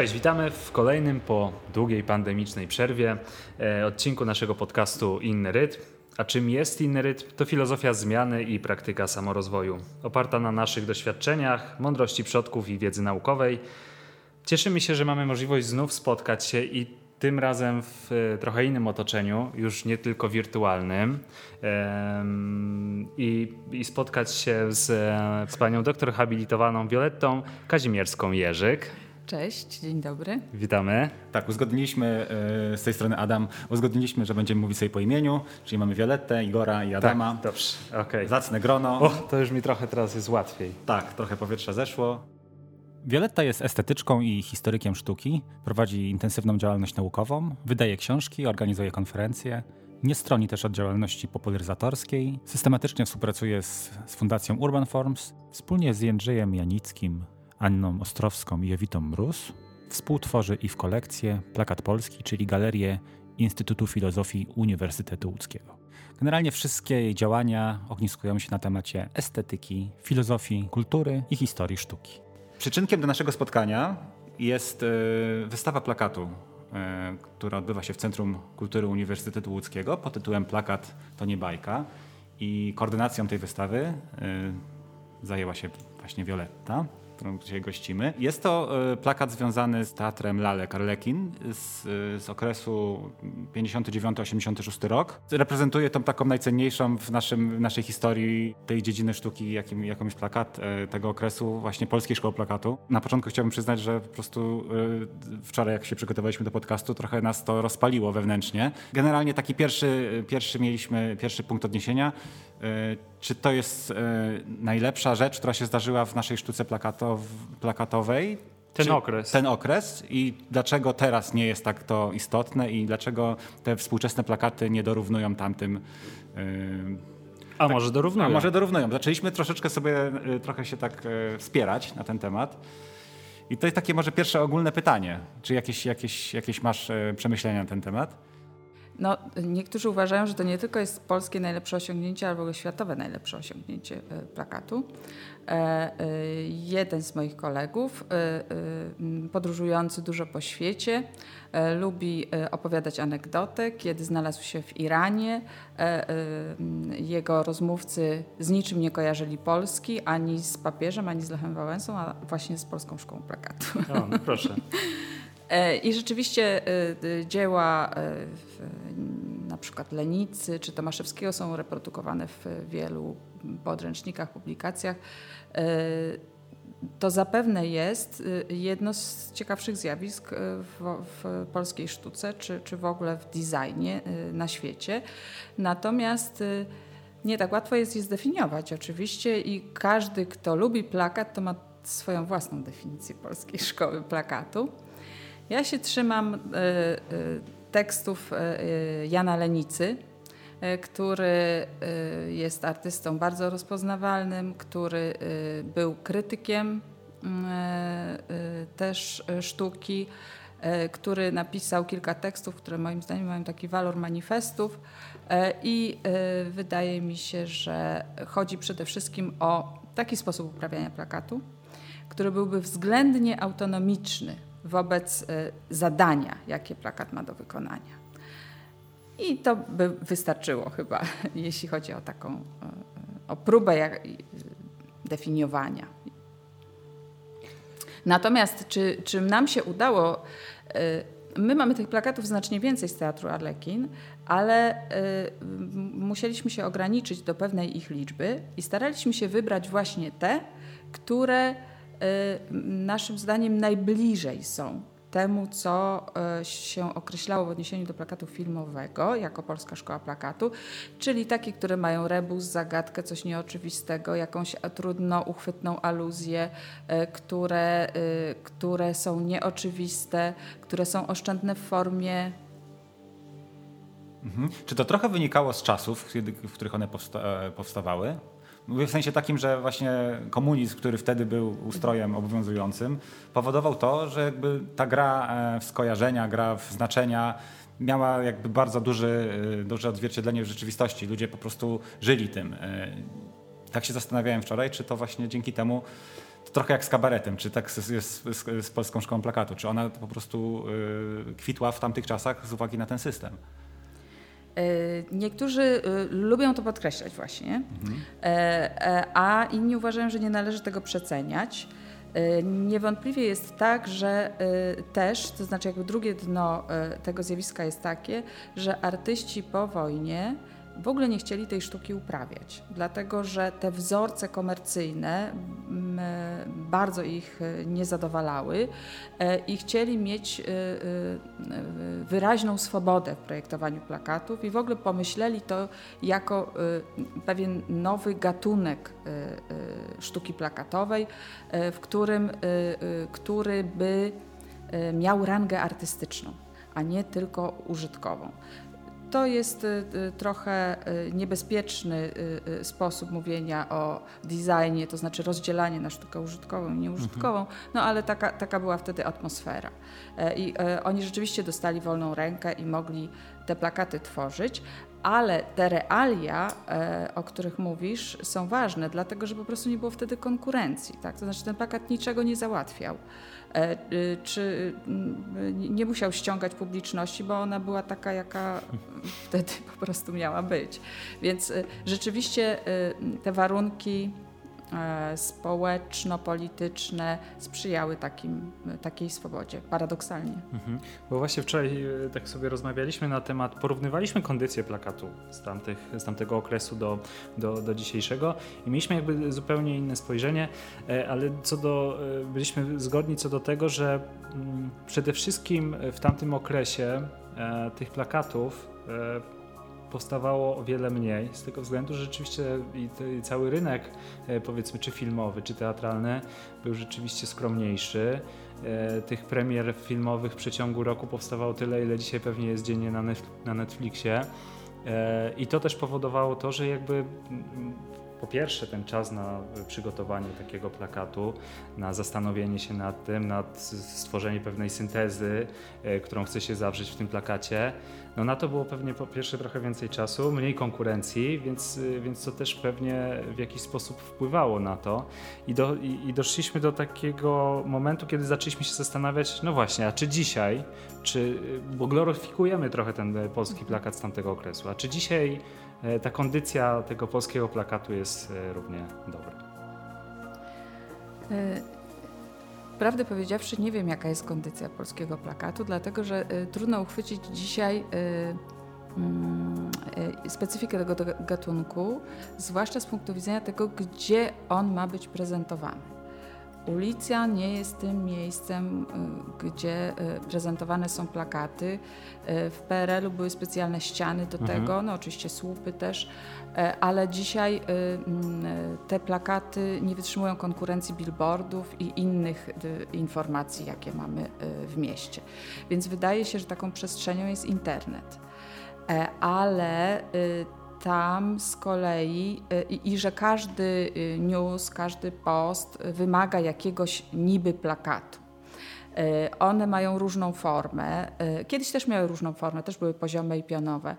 Cześć, witamy w kolejnym po długiej pandemicznej przerwie e, odcinku naszego podcastu Inny Rytm. A czym jest inny rytm? To filozofia zmiany i praktyka samorozwoju, oparta na naszych doświadczeniach, mądrości przodków i wiedzy naukowej. Cieszymy się, że mamy możliwość znów spotkać się i tym razem w e, trochę innym otoczeniu, już nie tylko wirtualnym, i, i spotkać się z, z panią doktor habilitowaną Violettą Kazimierską-Jerzyk. Cześć, dzień dobry. Witamy. Tak, uzgodniliśmy e, z tej strony Adam, uzgodniliśmy, że będziemy mówić sobie po imieniu, czyli mamy Violettę, Igora i Adama. Tak, dobrze, okej. Okay. Zacne grono. O, to już mi trochę teraz jest łatwiej. Tak, trochę powietrza zeszło. Violetta jest estetyczką i historykiem sztuki, prowadzi intensywną działalność naukową, wydaje książki, organizuje konferencje, nie stroni też od działalności popularyzatorskiej, systematycznie współpracuje z, z Fundacją Urban Forms, wspólnie z Jędrzejem Janickim, Anną Ostrowską i Jowitą Mróz, współtworzy i w kolekcję Plakat Polski, czyli galerię Instytutu Filozofii Uniwersytetu Łódzkiego. Generalnie wszystkie jej działania ogniskują się na temacie estetyki, filozofii, kultury i historii sztuki. Przyczynkiem do naszego spotkania jest e, wystawa plakatu, e, która odbywa się w Centrum Kultury Uniwersytetu Łódzkiego pod tytułem Plakat to nie bajka. I koordynacją tej wystawy e, zajęła się właśnie Violetta którą dzisiaj gościmy. Jest to e, plakat związany z teatrem Lalek Arlekin z, z okresu 59-86 rok. Reprezentuje tą taką najcenniejszą w, naszym, w naszej historii tej dziedziny sztuki, jakim, jaką jest plakat e, tego okresu, właśnie Polskiej Szkoły Plakatu. Na początku chciałbym przyznać, że po prostu e, wczoraj jak się przygotowaliśmy do podcastu, trochę nas to rozpaliło wewnętrznie. Generalnie taki pierwszy, pierwszy mieliśmy, pierwszy punkt odniesienia E, czy to jest e, najlepsza rzecz, która się zdarzyła w naszej sztuce plakatow plakatowej? Ten Czy okres. Ten okres i dlaczego teraz nie jest tak to istotne i dlaczego te współczesne plakaty nie dorównują tamtym. E, a tak, może dorównują? A może dorównują. Zaczęliśmy troszeczkę sobie, trochę się tak wspierać na ten temat. I to jest takie może pierwsze ogólne pytanie. Czy jakieś, jakieś, jakieś masz przemyślenia na ten temat? No, niektórzy uważają, że to nie tylko jest polskie najlepsze osiągnięcie, ale w ogóle światowe najlepsze osiągnięcie e, plakatu. E, e, jeden z moich kolegów, podróżujący dużo po świecie, lubi opowiadać anegdotę, kiedy znalazł się w Iranie. Jego rozmówcy z niczym nie kojarzyli Polski, ani z papieżem, ani z Lechem Wałęsą, a właśnie z Polską Szkołą Plakatu. O, no proszę. I rzeczywiście dzieła przykład Lenicy czy Tomaszewskiego są reprodukowane w wielu podręcznikach, publikacjach. E, to zapewne jest e, jedno z ciekawszych zjawisk e, w, w, polskiej sztuce, czy, czy w ogóle w designie na świecie. Natomiast nie tak łatwo jest je zdefiniować oczywiście i każdy, kto lubi plakat, to ma swoją własną definicję polskiej szkoły plakatu. Ja się trzymam tekstów e, e, Jana Lenicy, e, który jest artystą bardzo rozpoznawalnym, który był krytykiem też sztuki, który napisał kilka tekstów, które moim zdaniem mają taki walor manifestów i wydaje mi się, że chodzi przede wszystkim o taki sposób uprawiania plakatu, który byłby względnie autonomiczny wobec y, zadania, jakie plakat ma do wykonania. I to by wystarczyło chyba, jeśli chodzi o taką y, o próbę jak, definiowania. Natomiast czy, czy nam się udało, y, my mamy tych plakatów znacznie więcej z Teatru Arlekin, ale musieliśmy się ograniczyć do pewnej ich liczby i staraliśmy się wybrać właśnie te, które Y, naszym zdaniem najbliżej są temu, co y, się określało w odniesieniu do plakatu filmowego jako Polska Szkoła Plakatu, czyli takie, które mają rebus, zagadkę, coś nieoczywistego, jakąś trudno uchwytną aluzję, y, które, które są nieoczywiste, które są oszczędne w formie Mhm. Czy to trochę wynikało z czasów, w których one powsta e, powstawały? Mówię w sensie takim, że właśnie komunizm, który wtedy był ustrojem obowiązującym, powodował to, że jakby ta gra e, w skojarzenia, gra w znaczenia miała jakby bardzo duży, e, duże odzwierciedlenie w rzeczywistości. Ludzie po prostu żyli tym. Tak się zastanawiałem wczoraj, czy to właśnie dzięki temu trochę jak z kabaretem, czy tak jest z, z, z, Polską Szkołą Plakatu, czy ona po prostu kwitła w tamtych czasach z uwagi na ten system? E, niektórzy y, lubią to podkreślać właśnie, mhm. a inni uważają, że nie należy tego przeceniać. Niewątpliwie jest tak, że też, to znaczy jakby drugie dno tego zjawiska jest takie, że artyści po wojnie w ogóle nie chcieli tej sztuki uprawiać, dlatego że te wzorce komercyjne mm, bardzo ich e, nie zadowalały e, i chcieli mieć e, wyraźną swobodę w projektowaniu plakatów i w ogóle pomyśleli to jako pewien nowy gatunek sztuki plakatowej, w którym, który by miał rangę artystyczną, a nie tylko użytkową. To jest y, y, trochę y, niebezpieczny sposób mówienia o designie, to znaczy rozdzielanie na sztukę użytkową i nieużytkową, mhm. no ale taka, taka była wtedy atmosfera. E, I e, oni rzeczywiście dostali wolną rękę i mogli te plakaty tworzyć, ale te realia, e, o których mówisz, są ważne, dlatego że po prostu nie było wtedy konkurencji. Tak? To znaczy ten plakat niczego nie załatwiał. E, y, czy mm, nie musiał ściągać publiczności, bo ona była taka, jaka wtedy po prostu miała być. Więc rzeczywiście te warunki E, społeczno-polityczne sprzyjały takim, takiej swobodzie, paradoksalnie. Mhm. Bo właśnie wczoraj e, tak sobie rozmawialiśmy na temat, porównywaliśmy kondycję plakatu z, tamtych, z tamtego okresu do, do, do dzisiejszego i mieliśmy jakby zupełnie inne spojrzenie, e, ale co do, byliśmy zgodni co do tego, że mm, przede wszystkim w tamtym okresie tych plakatów powstawało o wiele mniej, z tego względu, że rzeczywiście cały rynek, e, powiedzmy, czy filmowy, czy teatralny, był rzeczywiście skromniejszy. E, tych premier filmowych w przeciągu roku powstawało tyle, ile dzisiaj pewnie jest dziennie na, na Netflixie. E, I to też powodowało to, że jakby po pierwsze ten czas na przygotowanie takiego plakatu, na zastanowienie się nad tym, nad stworzenie pewnej syntezy, którą chce się zawrzeć w tym plakacie, no na to było pewnie po pierwsze trochę więcej czasu, mniej konkurencji, więc, y, więc to też pewnie w jakiś sposób wpływało na to. I, do, i, I doszliśmy do takiego momentu, kiedy zaczęliśmy się zastanawiać, no właśnie, a czy dzisiaj, czy, y, bo gloryfikujemy trochę ten polski plakat z tamtego okresu, a czy dzisiaj ta kondycja tego polskiego plakatu jest równie dobra? Prawdę powiedziawszy, nie wiem, jaka jest kondycja polskiego plakatu, dlatego że trudno uchwycić dzisiaj mm, specyfikę tego gatunku, zwłaszcza z punktu widzenia tego, gdzie on ma być prezentowany. Ulica nie jest tym miejscem, y, gdzie y, prezentowane są plakaty. Y, w PRL-u były specjalne ściany do mhm. tego, no oczywiście słupy też, ale dzisiaj mm, te plakaty nie wytrzymują konkurencji billboardów i innych informacji, jakie mamy w mieście. Więc wydaje się, że taką przestrzenią jest internet. E, ale tam z kolei y, i, i, że każdy y, news, każdy post wymaga jakiegoś niby plakatu. Y, one mają różną formę. Kiedyś też miały różną formę, też były poziome i pionowe,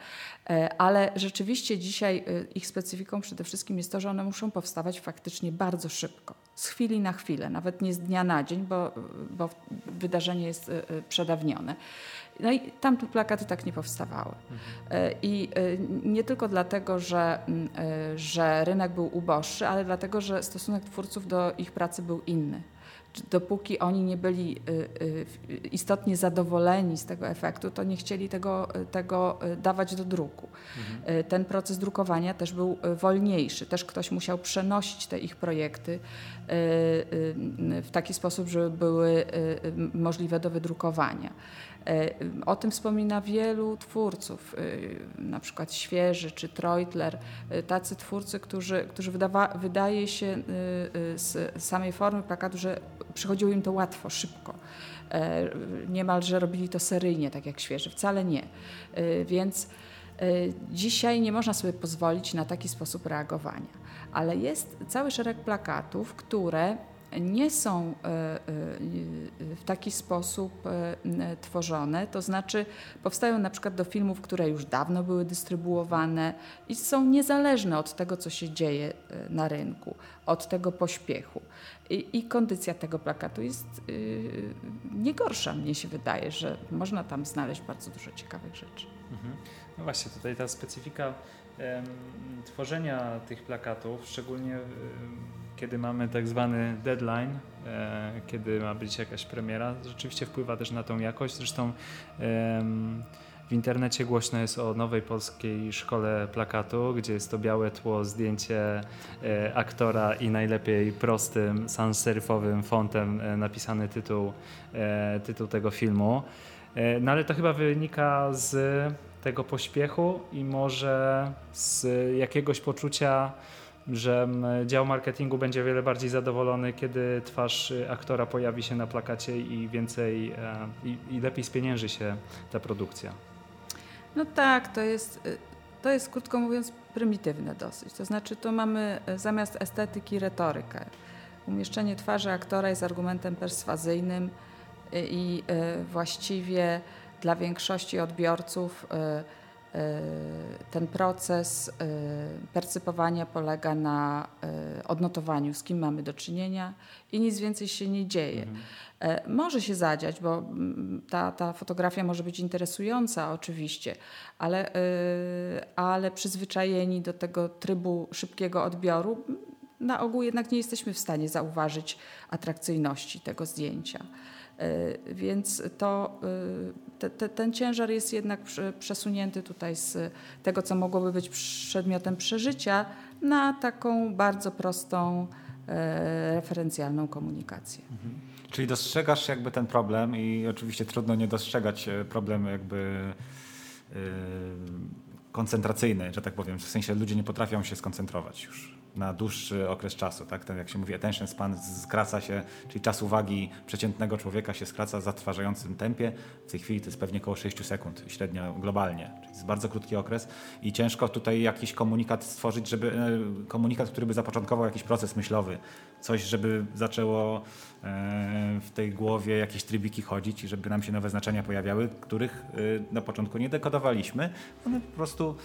ale rzeczywiście dzisiaj ich specyfiką przede wszystkim jest to, że one muszą powstawać faktycznie bardzo szybko, z chwili na chwilę, nawet nie z dnia na dzień, bo, bo wydarzenie jest przedawnione. No i tam te plakaty tak nie powstawały. Mhm. I e, nie tylko dlatego, że, e, że rynek był uboższy, ale dlatego, że stosunek twórców do ich pracy był inny dopóki oni nie byli istotnie zadowoleni z tego efektu, to nie chcieli tego, tego dawać do druku. Mhm. Ten proces drukowania też był wolniejszy. Też ktoś musiał przenosić te ich projekty w taki sposób, żeby były możliwe do wydrukowania. E, o tym wspomina wielu twórców, e, na przykład Świeży czy Treutler, e, tacy twórcy, którzy, którzy wydawa, wydaje się z samej formy plakatu, że przychodziło im to łatwo, szybko. Niemalże robili to seryjnie, tak jak Świeży. Wcale nie. Więc dzisiaj nie można sobie pozwolić na taki sposób reagowania. Ale jest cały szereg plakatów, które nie są w taki sposób tworzone, to znaczy powstają na przykład do filmów, które już dawno były dystrybuowane i są niezależne od tego, co się dzieje na rynku, od tego pośpiechu. I, i kondycja tego plakatu jest yy, nie gorsza, mnie się wydaje, że można tam znaleźć bardzo dużo ciekawych rzeczy. Mhm. No właśnie, tutaj ta specyfika tworzenia tych plakatów, szczególnie kiedy mamy tak zwany deadline, e, kiedy ma być jakaś premiera, rzeczywiście wpływa też na tą jakość. Zresztą w internecie głośno jest o nowej polskiej szkole plakatu, gdzie jest to białe tło, zdjęcie e, aktora i najlepiej prostym, sans-serifowym fontem e, napisany tytuł, tytuł tego filmu. No ale to chyba wynika z tego pośpiechu i może z jakiegoś poczucia, że dział marketingu będzie o wiele bardziej zadowolony, kiedy twarz aktora pojawi się na plakacie i więcej e, i, i lepiej spienięży się ta produkcja. No tak, to jest, y, to jest krótko mówiąc prymitywne dosyć. To znaczy tu mamy e, zamiast estetyki retorykę. Umieszczenie twarzy aktora jest argumentem perswazyjnym y, i y, właściwie dla większości odbiorców y, y, ten proces y, percypowania polega na odnotowaniu, z kim mamy do czynienia i nic więcej się nie dzieje. Mhm. E, może się zadziać, bo mm, ta, ta fotografia może być interesująca oczywiście, ale, ale przyzwyczajeni do tego trybu szybkiego odbioru, na ogół jednak nie jesteśmy w stanie zauważyć atrakcyjności tego zdjęcia. E, więc to, e, te, te, ten ciężar jest jednak przesunięty tutaj z tego, co mogłoby być przedmiotem przeżycia, na taką bardzo prostą, e, referencjalną komunikację. Mhm. Czyli dostrzegasz jakby ten problem i oczywiście trudno nie dostrzegać problemu jakby koncentracyjny, że tak powiem. W sensie ludzie nie potrafią się skoncentrować już na dłuższy okres czasu. Tak? Ten, jak się mówi, attention span skraca się, czyli czas uwagi przeciętnego człowieka się skraca w zatrważającym tempie. W tej chwili to jest pewnie około 6 sekund średnio globalnie. Czyli jest bardzo krótki okres i ciężko tutaj jakiś komunikat stworzyć, żeby e, komunikat, który by zapoczątkował jakiś proces myślowy, coś, żeby zaczęło w tej głowie jakieś trybiki chodzić i żeby nam się nowe znaczenia pojawiały, których e, na początku nie dekodowaliśmy. One po prostu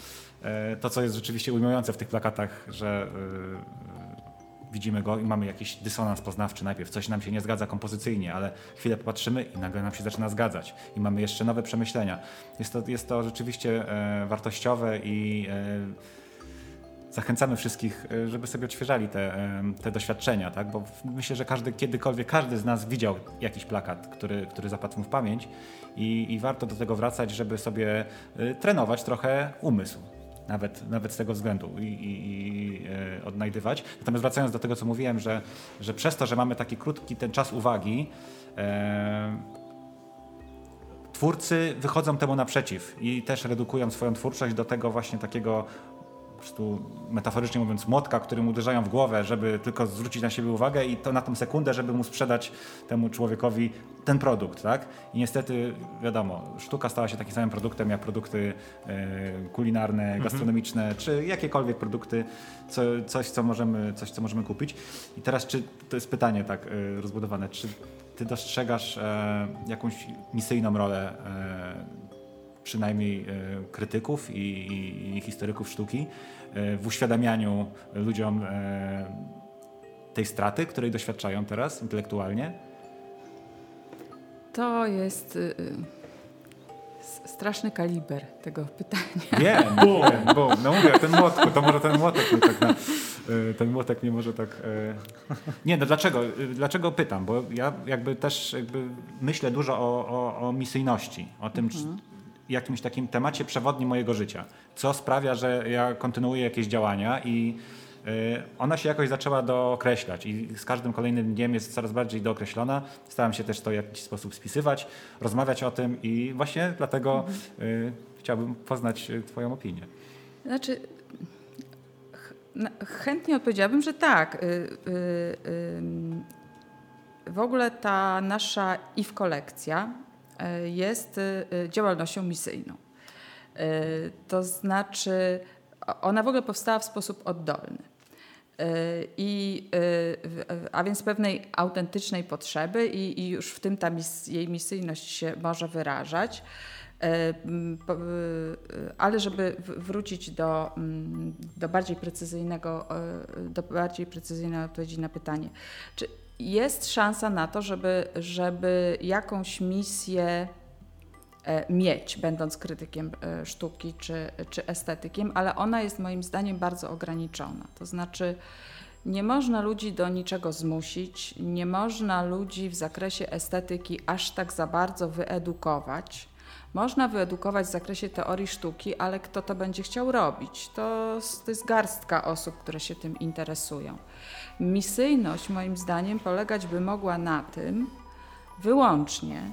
E, to, co jest rzeczywiście ujmujące w tych plakatach, że e, widzimy go i mamy jakiś dysonans poznawczy najpierw, coś nam się nie zgadza kompozycyjnie, ale chwilę popatrzymy i nagle nam się zaczyna zgadzać i mamy jeszcze nowe przemyślenia. Jest to, jest to rzeczywiście e, wartościowe i zachęcamy wszystkich, żeby sobie odświeżali te, te doświadczenia, tak? bo myślę, że każdy, kiedykolwiek każdy z nas widział jakiś plakat, który, który zapadł mu w pamięć i, i warto do tego wracać, żeby sobie trenować trochę umysł nawet, nawet z tego względu i, i, i e, odnajdywać. Natomiast wracając do tego, co mówiłem, że, że przez to, że mamy taki krótki ten czas uwagi, e, twórcy wychodzą temu naprzeciw i też redukują swoją twórczość do tego właśnie takiego po prostu metaforycznie mówiąc, młotka, którym uderzają w głowę, żeby tylko zwrócić na siebie uwagę i to na tą sekundę, żeby mu sprzedać temu człowiekowi ten produkt, tak? I niestety, wiadomo, sztuka stała się takim samym produktem jak produkty e, kulinarne, mhm. gastronomiczne, mhm. czy jakiekolwiek produkty, co, coś, co możemy, coś, co możemy kupić. I teraz, czy to jest pytanie tak e, rozbudowane, czy ty dostrzegasz e, jakąś misyjną rolę przynajmniej krytyków i, i, i historyków sztuki w uświadamianiu ludziom tej straty, której doświadczają teraz intelektualnie? To jest y, y, straszny kaliber tego pytania. Wiem, bum, bum. No mówię, ten młotku, to może ten młotek mnie tak na, y, ten młotek mnie może tak... Nie, no dlaczego? Dlaczego pytam? Bo ja jakby też jakby myślę dużo o, o, o misyjności, o tym, mhm. Jakimś takim temacie przewodnim mojego życia. Co sprawia, że ja kontynuuję jakieś działania i Y, ona się jakoś zaczęła dookreślać i z każdym kolejnym dniem jest coraz bardziej dookreślona. Starałem się też to w jakiś sposób spisywać, rozmawiać o tym i właśnie dlatego mhm. chciałbym poznać y, Twoją opinię. Znaczy, chętnie odpowiedziałabym, że tak. W ogóle ta nasza IF kolekcja jest działalnością misyjną. To znaczy, ona w ogóle powstała w sposób oddolny. I, a więc pewnej autentycznej potrzeby i, i już w tym ta mis, jej misyjność się może wyrażać. Ale żeby wrócić do, do bardziej precyzyjnego, do bardziej precyzyjnej odpowiedzi na pytanie, czy jest szansa na to, żeby, żeby jakąś misję e, mieć, będąc krytykiem e, sztuki czy, czy estetykiem, ale ona jest moim zdaniem bardzo ograniczona. To znaczy, nie można ludzi do niczego zmusić, nie można ludzi w zakresie estetyki aż tak za bardzo wyedukować. Można wyedukować w zakresie teorii sztuki, ale kto to będzie chciał robić? To, to jest garstka osób, które się tym interesują. Misyjność, moim zdaniem, polegać by mogła na tym wyłącznie,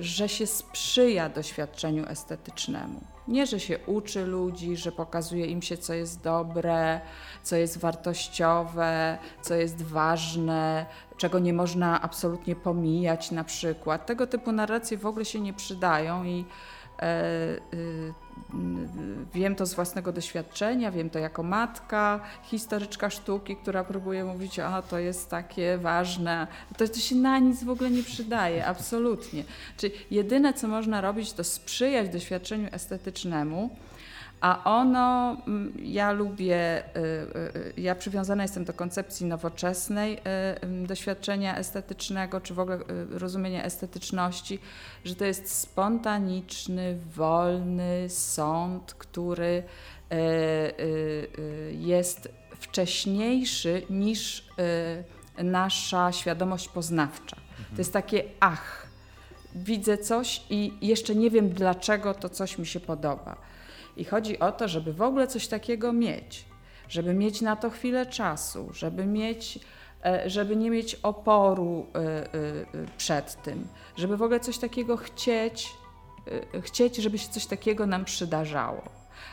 że się sprzyja doświadczeniu estetycznemu. Nie, że się uczy ludzi, że pokazuje im się, co jest dobre, co jest wartościowe, co jest ważne, czego nie można absolutnie pomijać na przykład. Tego typu narracje w ogóle się nie przydają i e, Wiem to z własnego doświadczenia, wiem to jako matka, historyczka sztuki, która próbuje mówić, a to jest takie ważne. To, to się na nic w ogóle nie przydaje, absolutnie. Czyli jedyne, co można robić, to sprzyjać doświadczeniu estetycznemu, a ono, mm, ja lubię, y, y, y, ja przywiązana jestem do koncepcji nowoczesnej doświadczenia estetycznego, czy w ogóle rozumienia estetyczności, że to jest spontaniczny, wolny sąd, który jest wcześniejszy niż nasza świadomość poznawcza. To jest takie ach, widzę coś i jeszcze nie wiem dlaczego to coś mi się podoba. I chodzi o to, żeby w ogóle coś takiego mieć, żeby mieć na to chwilę czasu, żeby mieć e, żeby nie mieć oporu e, e, przed tym, żeby w ogóle coś takiego chcieć, chcieć, żeby się coś takiego nam przydarzało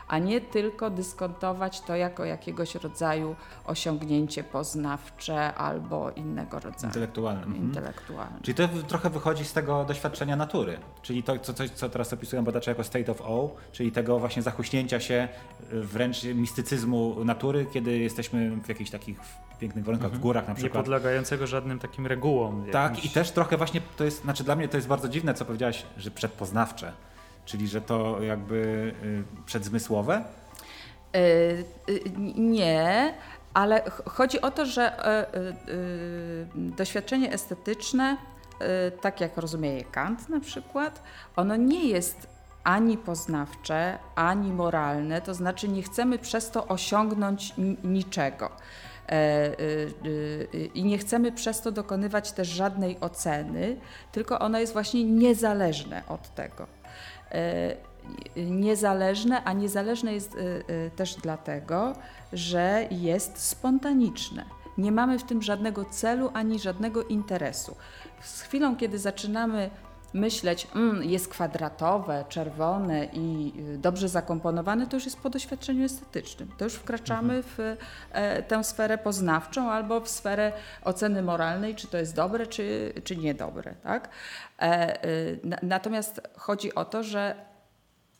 a nie tylko dyskontować to jako jakiegoś rodzaju osiągnięcie poznawcze albo innego rodzaju. Intelektualne. Mhm. Intelektualne. Czyli to trochę wychodzi z tego doświadczenia natury, czyli to, co, coś, co teraz opisują badacze jako state of awe, czyli tego właśnie zachuśnięcia się y, wręcz mistycyzmu natury, kiedy jesteśmy w jakichś takich pięknych warunkach, mhm. w górach na przykład. Nie podlegającego żadnym takim regułom. Tak, jakimś... i też trochę właśnie to jest, znaczy dla mnie to jest bardzo dziwne, co powiedziałaś, że przedpoznawcze Czyli, że to jakby y, przedzmysłowe? Y, y, nie, ale chodzi o to, że doświadczenie estetyczne, tak jak rozumie je Kant na przykład, ono nie jest ani poznawcze, ani moralne, to znaczy nie chcemy przez to osiągnąć niczego. E, I nie chcemy przez to dokonywać też żadnej oceny, tylko ono jest właśnie niezależne od tego. E, niezależne, a niezależne jest e, e, też dlatego, że jest spontaniczne. Nie mamy w tym żadnego celu ani żadnego interesu. Z chwilą, kiedy zaczynamy myśleć, mm, jest kwadratowe, czerwone i dobrze zakomponowane, to już jest po doświadczeniu estetycznym. To już wkraczamy mhm. w tę sferę poznawczą albo w sferę oceny moralnej, czy to jest dobre, czy, czy niedobre. Tak? Natomiast chodzi o to, że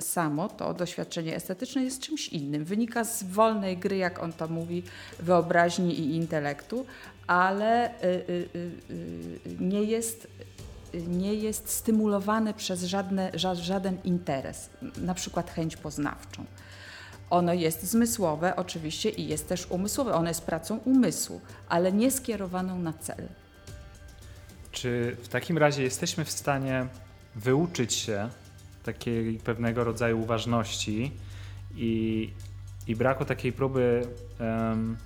samo to doświadczenie estetyczne jest czymś innym. Wynika z wolnej gry, jak on to mówi, wyobraźni i intelektu, ale nie jest nie jest stymulowane przez żadne, żaden interes, na przykład chęć poznawczą. Ono jest zmysłowe oczywiście i jest też umysłowe, ono jest pracą umysłu, ale nie skierowaną na cel. Czy w takim razie jesteśmy w stanie wyuczyć się takiej pewnego rodzaju uważności i, i braku takiej próby um,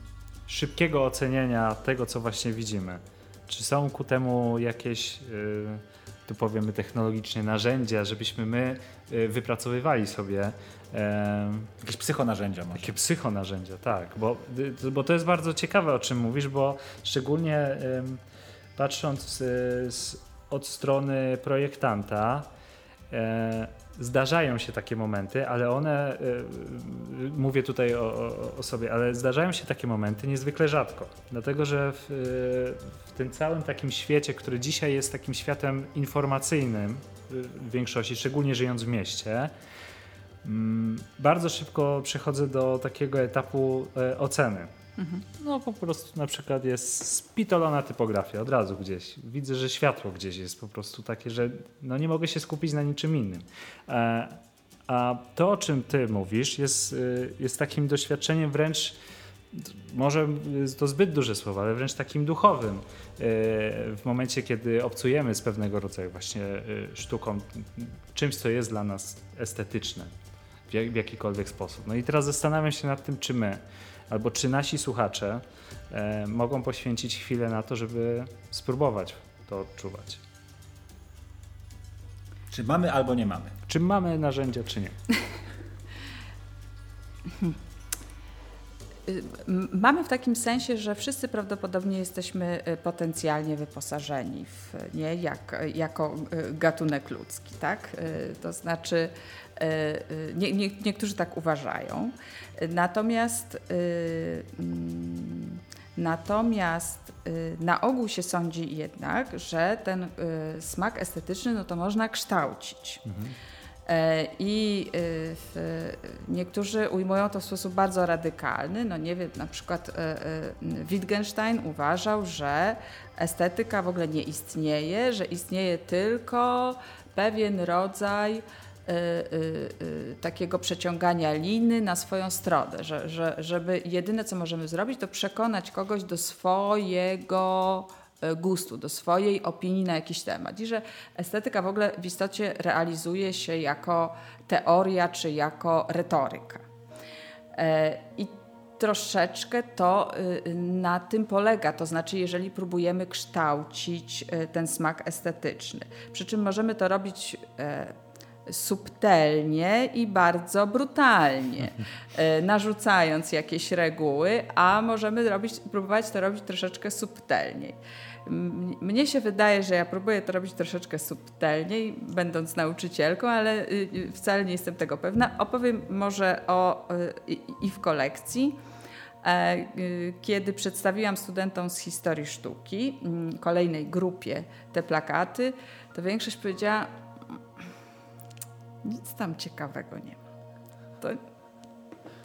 szybkiego ocenienia tego, co właśnie widzimy? Czy są ku temu jakieś, y, tu powiemy technologicznie, narzędzia, żebyśmy my y, wypracowywali sobie Jakieś psychonarzędzia może. Takie psychonarzędzia, tak. Bo, y, bo to jest bardzo ciekawe, o czym mówisz, bo szczególnie patrząc z, od strony projektanta, e, zdarzają się takie momenty, ale one, y, mówię tutaj o, o, sobie, ale zdarzają się takie momenty niezwykle rzadko. Dlatego, że w, w, tym całym takim świecie, który dzisiaj jest takim światem informacyjnym w większości, szczególnie żyjąc w mieście, mm, bardzo szybko przechodzę do takiego etapu e, oceny. No po prostu na przykład jest spitolona typografia od razu gdzieś. Widzę, że światło gdzieś jest po prostu takie, że no nie mogę się skupić na niczym innym. E, a to, o czym ty mówisz, jest, y, jest takim doświadczeniem wręcz, może to zbyt duże słowo, ale wręcz takim duchowym. Y, w momencie, kiedy obcujemy z pewnego rodzaju właśnie y, sztuką, czymś, co jest dla nas estetyczne w jakikolwiek sposób. No i teraz zastanawiam się nad tym, czy my, albo czy nasi słuchacze e, mogą poświęcić chwilę na to, żeby spróbować to odczuwać. Czy mamy albo nie mamy? Czy mamy narzędzia, czy nie? Mamy w takim sensie, że wszyscy prawdopodobnie jesteśmy y, potencjalnie wyposażeni w nie jak, jako y, gatunek ludzki, tak? Y, to znaczy nie, nie, niektórzy tak uważają. Natomiast mm, Natomiast y, na ogół się sądzi jednak, że ten y, smak estetyczny no to można kształcić. Mhm. E, I y, niektórzy ujmują to w sposób bardzo radykalny. No nie wiem, na przykład Wittgenstein uważał, że estetyka w ogóle nie istnieje, że istnieje tylko pewien rodzaj takiego przeciągania liny na swoją stronę, że, że, żeby jedyne co możemy zrobić to przekonać kogoś do swojego gustu, do swojej opinii na jakiś temat. I że estetyka w ogóle w istocie realizuje się jako teoria czy jako retoryka. E, I troszeczkę to na tym polega. To znaczy, jeżeli próbujemy kształcić ten smak estetyczny, przy czym możemy to robić e, subtelnie i bardzo brutalnie, e, narzucając jakieś reguły, a możemy robić, próbować to robić troszeczkę subtelniej. Mnie się wydaje, że ja próbuję to robić troszeczkę subtelniej, będąc nauczycielką, ale y, y, wcale nie jestem tego pewna. Opowiem może o y, i w kolekcji. E, kiedy przedstawiłam studentom z historii sztuki, kolejnej grupie te plakaty, to większość powiedziała, nic tam ciekawego nie ma. To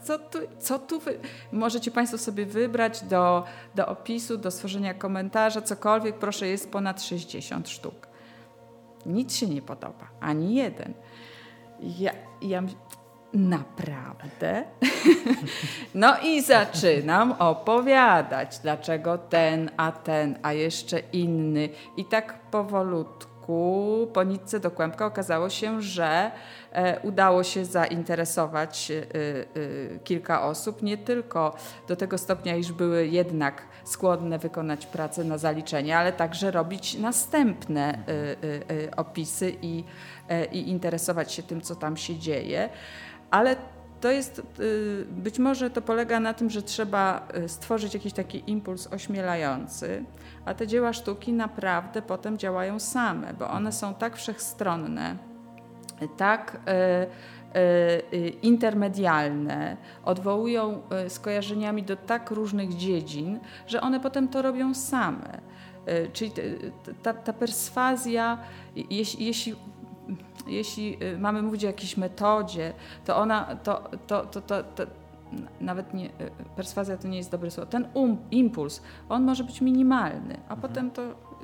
co tu, co tu wy... możecie Państwo sobie wybrać do, do opisu, do stworzenia komentarza, cokolwiek, proszę, jest ponad 60 sztuk. Nic się nie podoba, ani jeden. Ja, ja naprawdę? no i zaczynam opowiadać, dlaczego ten, a ten, a jeszcze inny. I tak powolutku po nitce do kłębka okazało się, że e, udało się zainteresować e, e, kilka osób, nie tylko do tego stopnia, iż były jednak skłonne wykonać pracę na zaliczenie, ale także robić następne opisy i, i interesować się tym, co tam się dzieje. Ale to jest, być może to polega na tym, że trzeba stworzyć jakiś taki impuls ośmielający, a te dzieła sztuki naprawdę potem działają same, bo one są tak wszechstronne, tak y, y, intermedialne, odwołują skojarzeniami do tak różnych dziedzin, że one potem to robią same. Czyli ta, ta perswazja, jeśli, jeśli jeśli mamy mówić o jakiejś metodzie, to ona, to, to, to, to, to nawet nie, e, perswazja to nie jest dobre słowo, ten um, impuls, on może być minimalny, a mhm. potem to,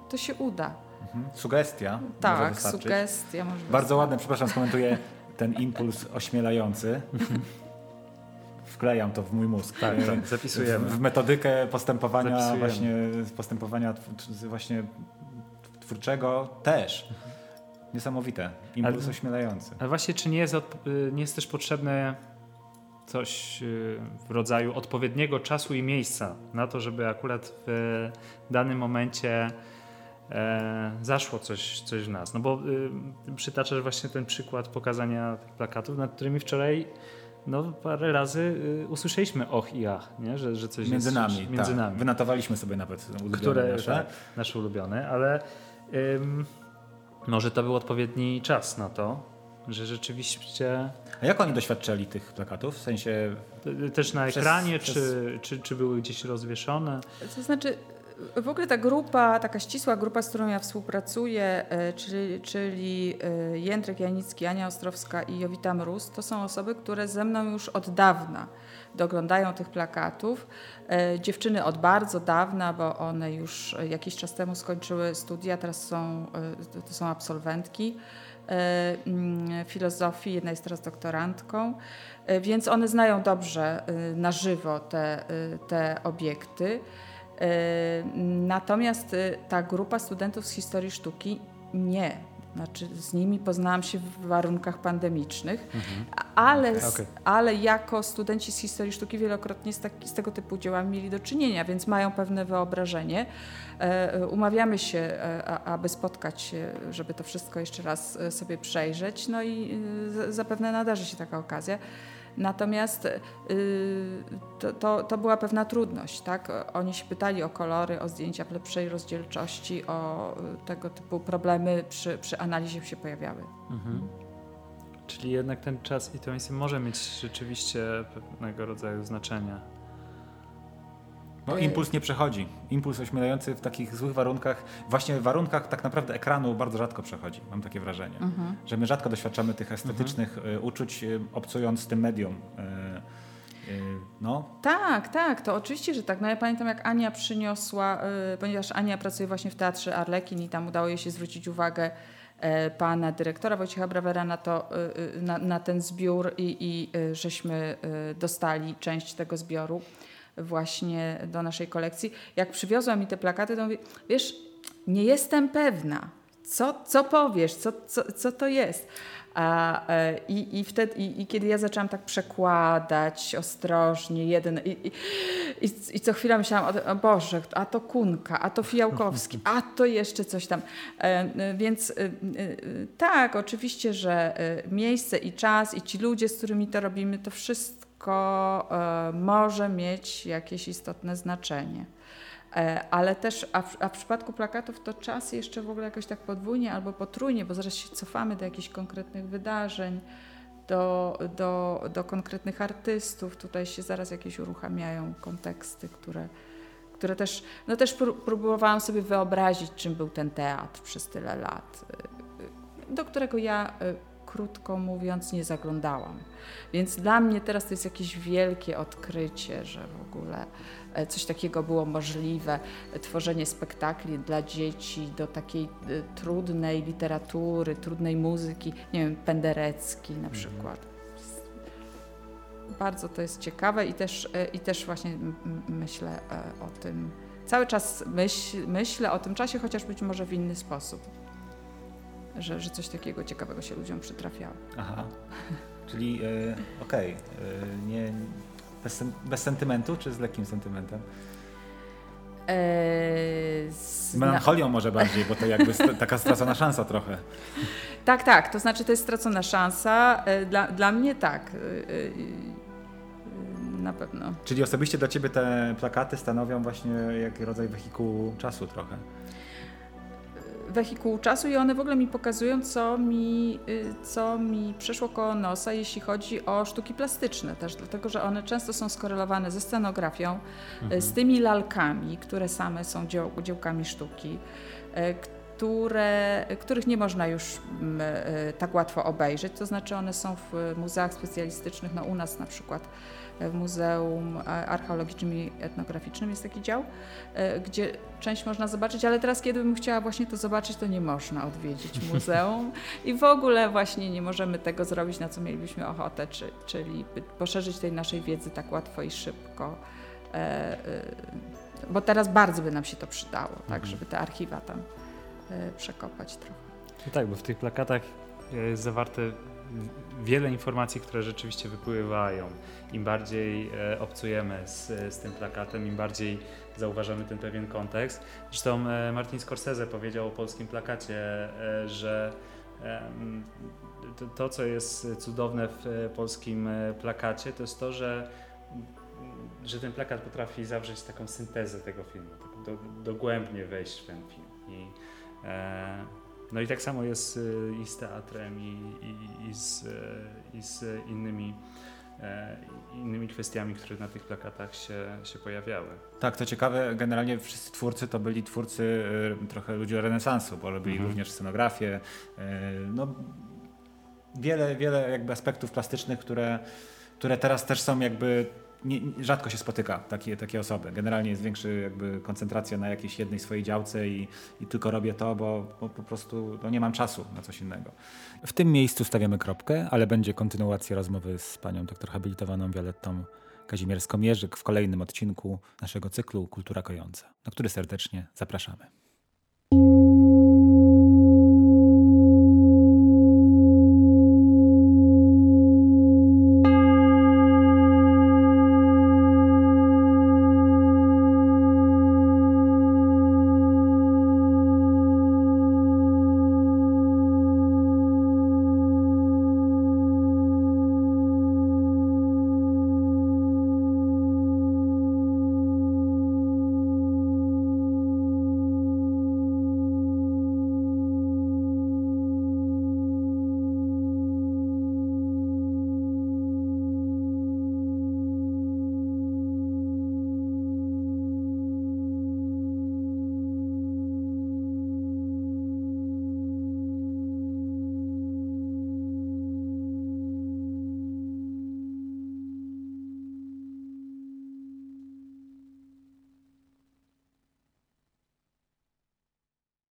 to się uda. Mhm. Sugestia. Tak, może sugestia może Bardzo ładne, przepraszam, skomentuję ten impuls ośmielający. Wklejam to w mój mózg. Tak, tak zapisujemy. W metodykę postępowania właśnie, postępowania właśnie twórczego też. Niesamowite. Impuls ale, ośmielający. Ale właśnie, czy nie jest, y, nie jest też potrzebne coś y, w rodzaju odpowiedniego czasu i miejsca na to, żeby akurat w danym momencie e, zaszło coś, coś w nas. No bo y, przytaczasz właśnie ten przykład pokazania tych plakatów, nad którymi wczoraj no, parę razy usłyszeliśmy och i ach, nie? Że, że coś między jest nami. Między tak. nami. Wynotowaliśmy sobie nawet ulubione Które, nasze. Tak, nasze ulubione, ale ym, może to był odpowiedni czas na to, że rzeczywiście... A jak oni doświadczali tych plakatów? W sensie... Też na ekranie, przez... Czy, czy, czy były gdzieś rozwieszone? To znaczy, W ogóle ta grupa, taka ścisła grupa, z którą ja współpracuję, czyli, czyli Jędrek Janicki, Ania Ostrowska i Jowita Mróz, to są osoby, które ze mną już od dawna doglądają tych plakatów. Dziewczyny od bardzo dawna, bo one już jakiś czas temu skończyły studia, teraz są, to są absolwentki. E, mm, filozofii, jedna jest teraz doktorantką, e, więc one znają dobrze e, na żywo te, te obiekty. Natomiast ta grupa studentów z historii sztuki nie. Znaczy, z nimi poznałam się w warunkach pandemicznych, mhm. ale, okay. ale jako studenci z historii sztuki wielokrotnie z, tak, z tego typu dziełami mieli do czynienia, więc mają pewne wyobrażenie. E, umawiamy się, e, aby spotkać się, żeby to wszystko jeszcze raz e, sobie przejrzeć, no i zapewne nadarzy się taka okazja. Natomiast to, to, to, była pewna trudność. Tak? Oni się pytali o kolory, o zdjęcia w lepszej rozdzielczości, o tego typu problemy przy, przy analizie się pojawiały. Mhm. Czyli jednak ten czas i to może mieć rzeczywiście pewnego rodzaju znaczenie. No, impuls nie przechodzi. Impuls ośmielający w takich złych warunkach, właśnie w warunkach tak naprawdę ekranu bardzo rzadko przechodzi, mam takie wrażenie. Mhm. Że my rzadko doświadczamy tych estetycznych mhm. uczuć, e, obcując z tym medium. E, no. Tak, tak, to oczywiście, że tak. No ja pamiętam, jak Ania przyniosła, ponieważ Ania pracuje właśnie w Teatrze Arlekin i tam udało jej się zwrócić uwagę pana dyrektora Wojciecha Brawera na, to, na, na ten zbiór i, i żeśmy dostali część tego zbioru właśnie do naszej kolekcji. Jak przywiozła mi te plakaty, to mówię, wiesz, nie jestem pewna, co, co powiesz, co, co, co to jest. A, e, i, i, wtedy, i, i, kiedy ja zaczęłam tak przekładać ostrożnie jeden i, i, co chwila myślałam, o, o Boże, a to Kunka, a to Fijałkowski, a to jeszcze coś tam. E, więc e, tak, oczywiście, że miejsce i czas i ci ludzie, z którymi to robimy, to wszystko wszystko e, może mieć jakieś istotne znaczenie. E, ale też, a w, a w, przypadku plakatów to czas jeszcze w ogóle jakoś tak podwójnie albo potrójnie, bo zaraz się cofamy do jakichś konkretnych wydarzeń, do, do, do konkretnych artystów. Tutaj się zaraz jakieś uruchamiają konteksty, które, które też, no też próbowałam sobie wyobrazić, czym był ten teatr przez tyle lat, e, do którego ja krótko mówiąc nie zaglądałam. Więc dla mnie teraz to jest jakieś wielkie odkrycie, że w ogóle e, coś takiego było możliwe, tworzenie spektakli dla dzieci do takiej e, trudnej literatury, trudnej muzyki, nie wiem, Penderecki na mhm. przykład. Bardzo to jest ciekawe i też, e, i też właśnie myślę o tym, cały czas myśl, myślę o tym czasie, chociaż być może w inny sposób. Że, że coś takiego ciekawego się ludziom przytrafiało. Aha. Czyli e, okej, okay, e, nie, bez, bez sentymentu, czy z lekkim sentymentem? Eee, z Melancholią może bardziej, bo to jakby taka stracona szansa trochę. Tak, tak, to znaczy to jest stracona szansa. E, dla, dla mnie tak. Na pewno. Czyli osobiście dla Ciebie te plakaty stanowią właśnie jak rodzaj wehikułu czasu trochę wehikułu czasu i one w ogóle mi pokazują, co mi, y, co mi przeszło koło nosa, jeśli chodzi o sztuki plastyczne też, dlatego że one często są skorelowane ze scenografią, y, mhm. z tymi lalkami, które same są dzieł, dziełkami sztuki, y, które, których nie można już mm, tak łatwo obejrzeć, to znaczy one są w muzeach specjalistycznych, no u nas na przykład w Muzeum Archeologicznym i Etnograficznym jest taki dział, e, gdzie część można zobaczyć, ale teraz kiedy bym chciała właśnie to zobaczyć, to nie można odwiedzić muzeum i w ogóle właśnie nie możemy tego zrobić, na co mielibyśmy ochotę, czyli poszerzyć tej naszej wiedzy tak łatwo i szybko e, e, bo teraz bardzo by nam się to przydało, tak, mhm. żeby te archiwa tam przekopać trochę. No tak, bo w tych plakatach jest zawarte wiele informacji, które rzeczywiście wypływają. Im bardziej e, obcujemy z, z tym plakatem, im bardziej zauważamy ten pewien kontekst. Zresztą e, Martin Scorsese powiedział o polskim plakacie, e, że to, to, co jest cudowne w polskim plakacie, to jest to, że, że ten plakat potrafi zawrzeć taką syntezę tego filmu, tak do, dogłębnie wejść w ten film. I, no i tak samo jest i z teatrem, i, i, i, z, i z innymi innymi kwestiami, które na tych plakatach się, się pojawiały. Tak, to ciekawe, generalnie wszyscy twórcy to byli twórcy trochę ludzi renesansu, bo robili mhm. również scenografię. No, wiele, wiele jakby aspektów plastycznych, które, które teraz też są jakby nie, rzadko się spotyka takie, takie osoby. Generalnie jest większa jakby koncentracja na jakiejś jednej swojej działce i, i tylko robię to, bo, bo po prostu no nie mam czasu na coś innego. W tym miejscu stawiamy kropkę, ale będzie kontynuacja rozmowy z panią doktor habilitowaną Violettą Kazimierską-Mierzyk w kolejnym odcinku naszego cyklu Kultura Kojąca, na który serdecznie zapraszamy.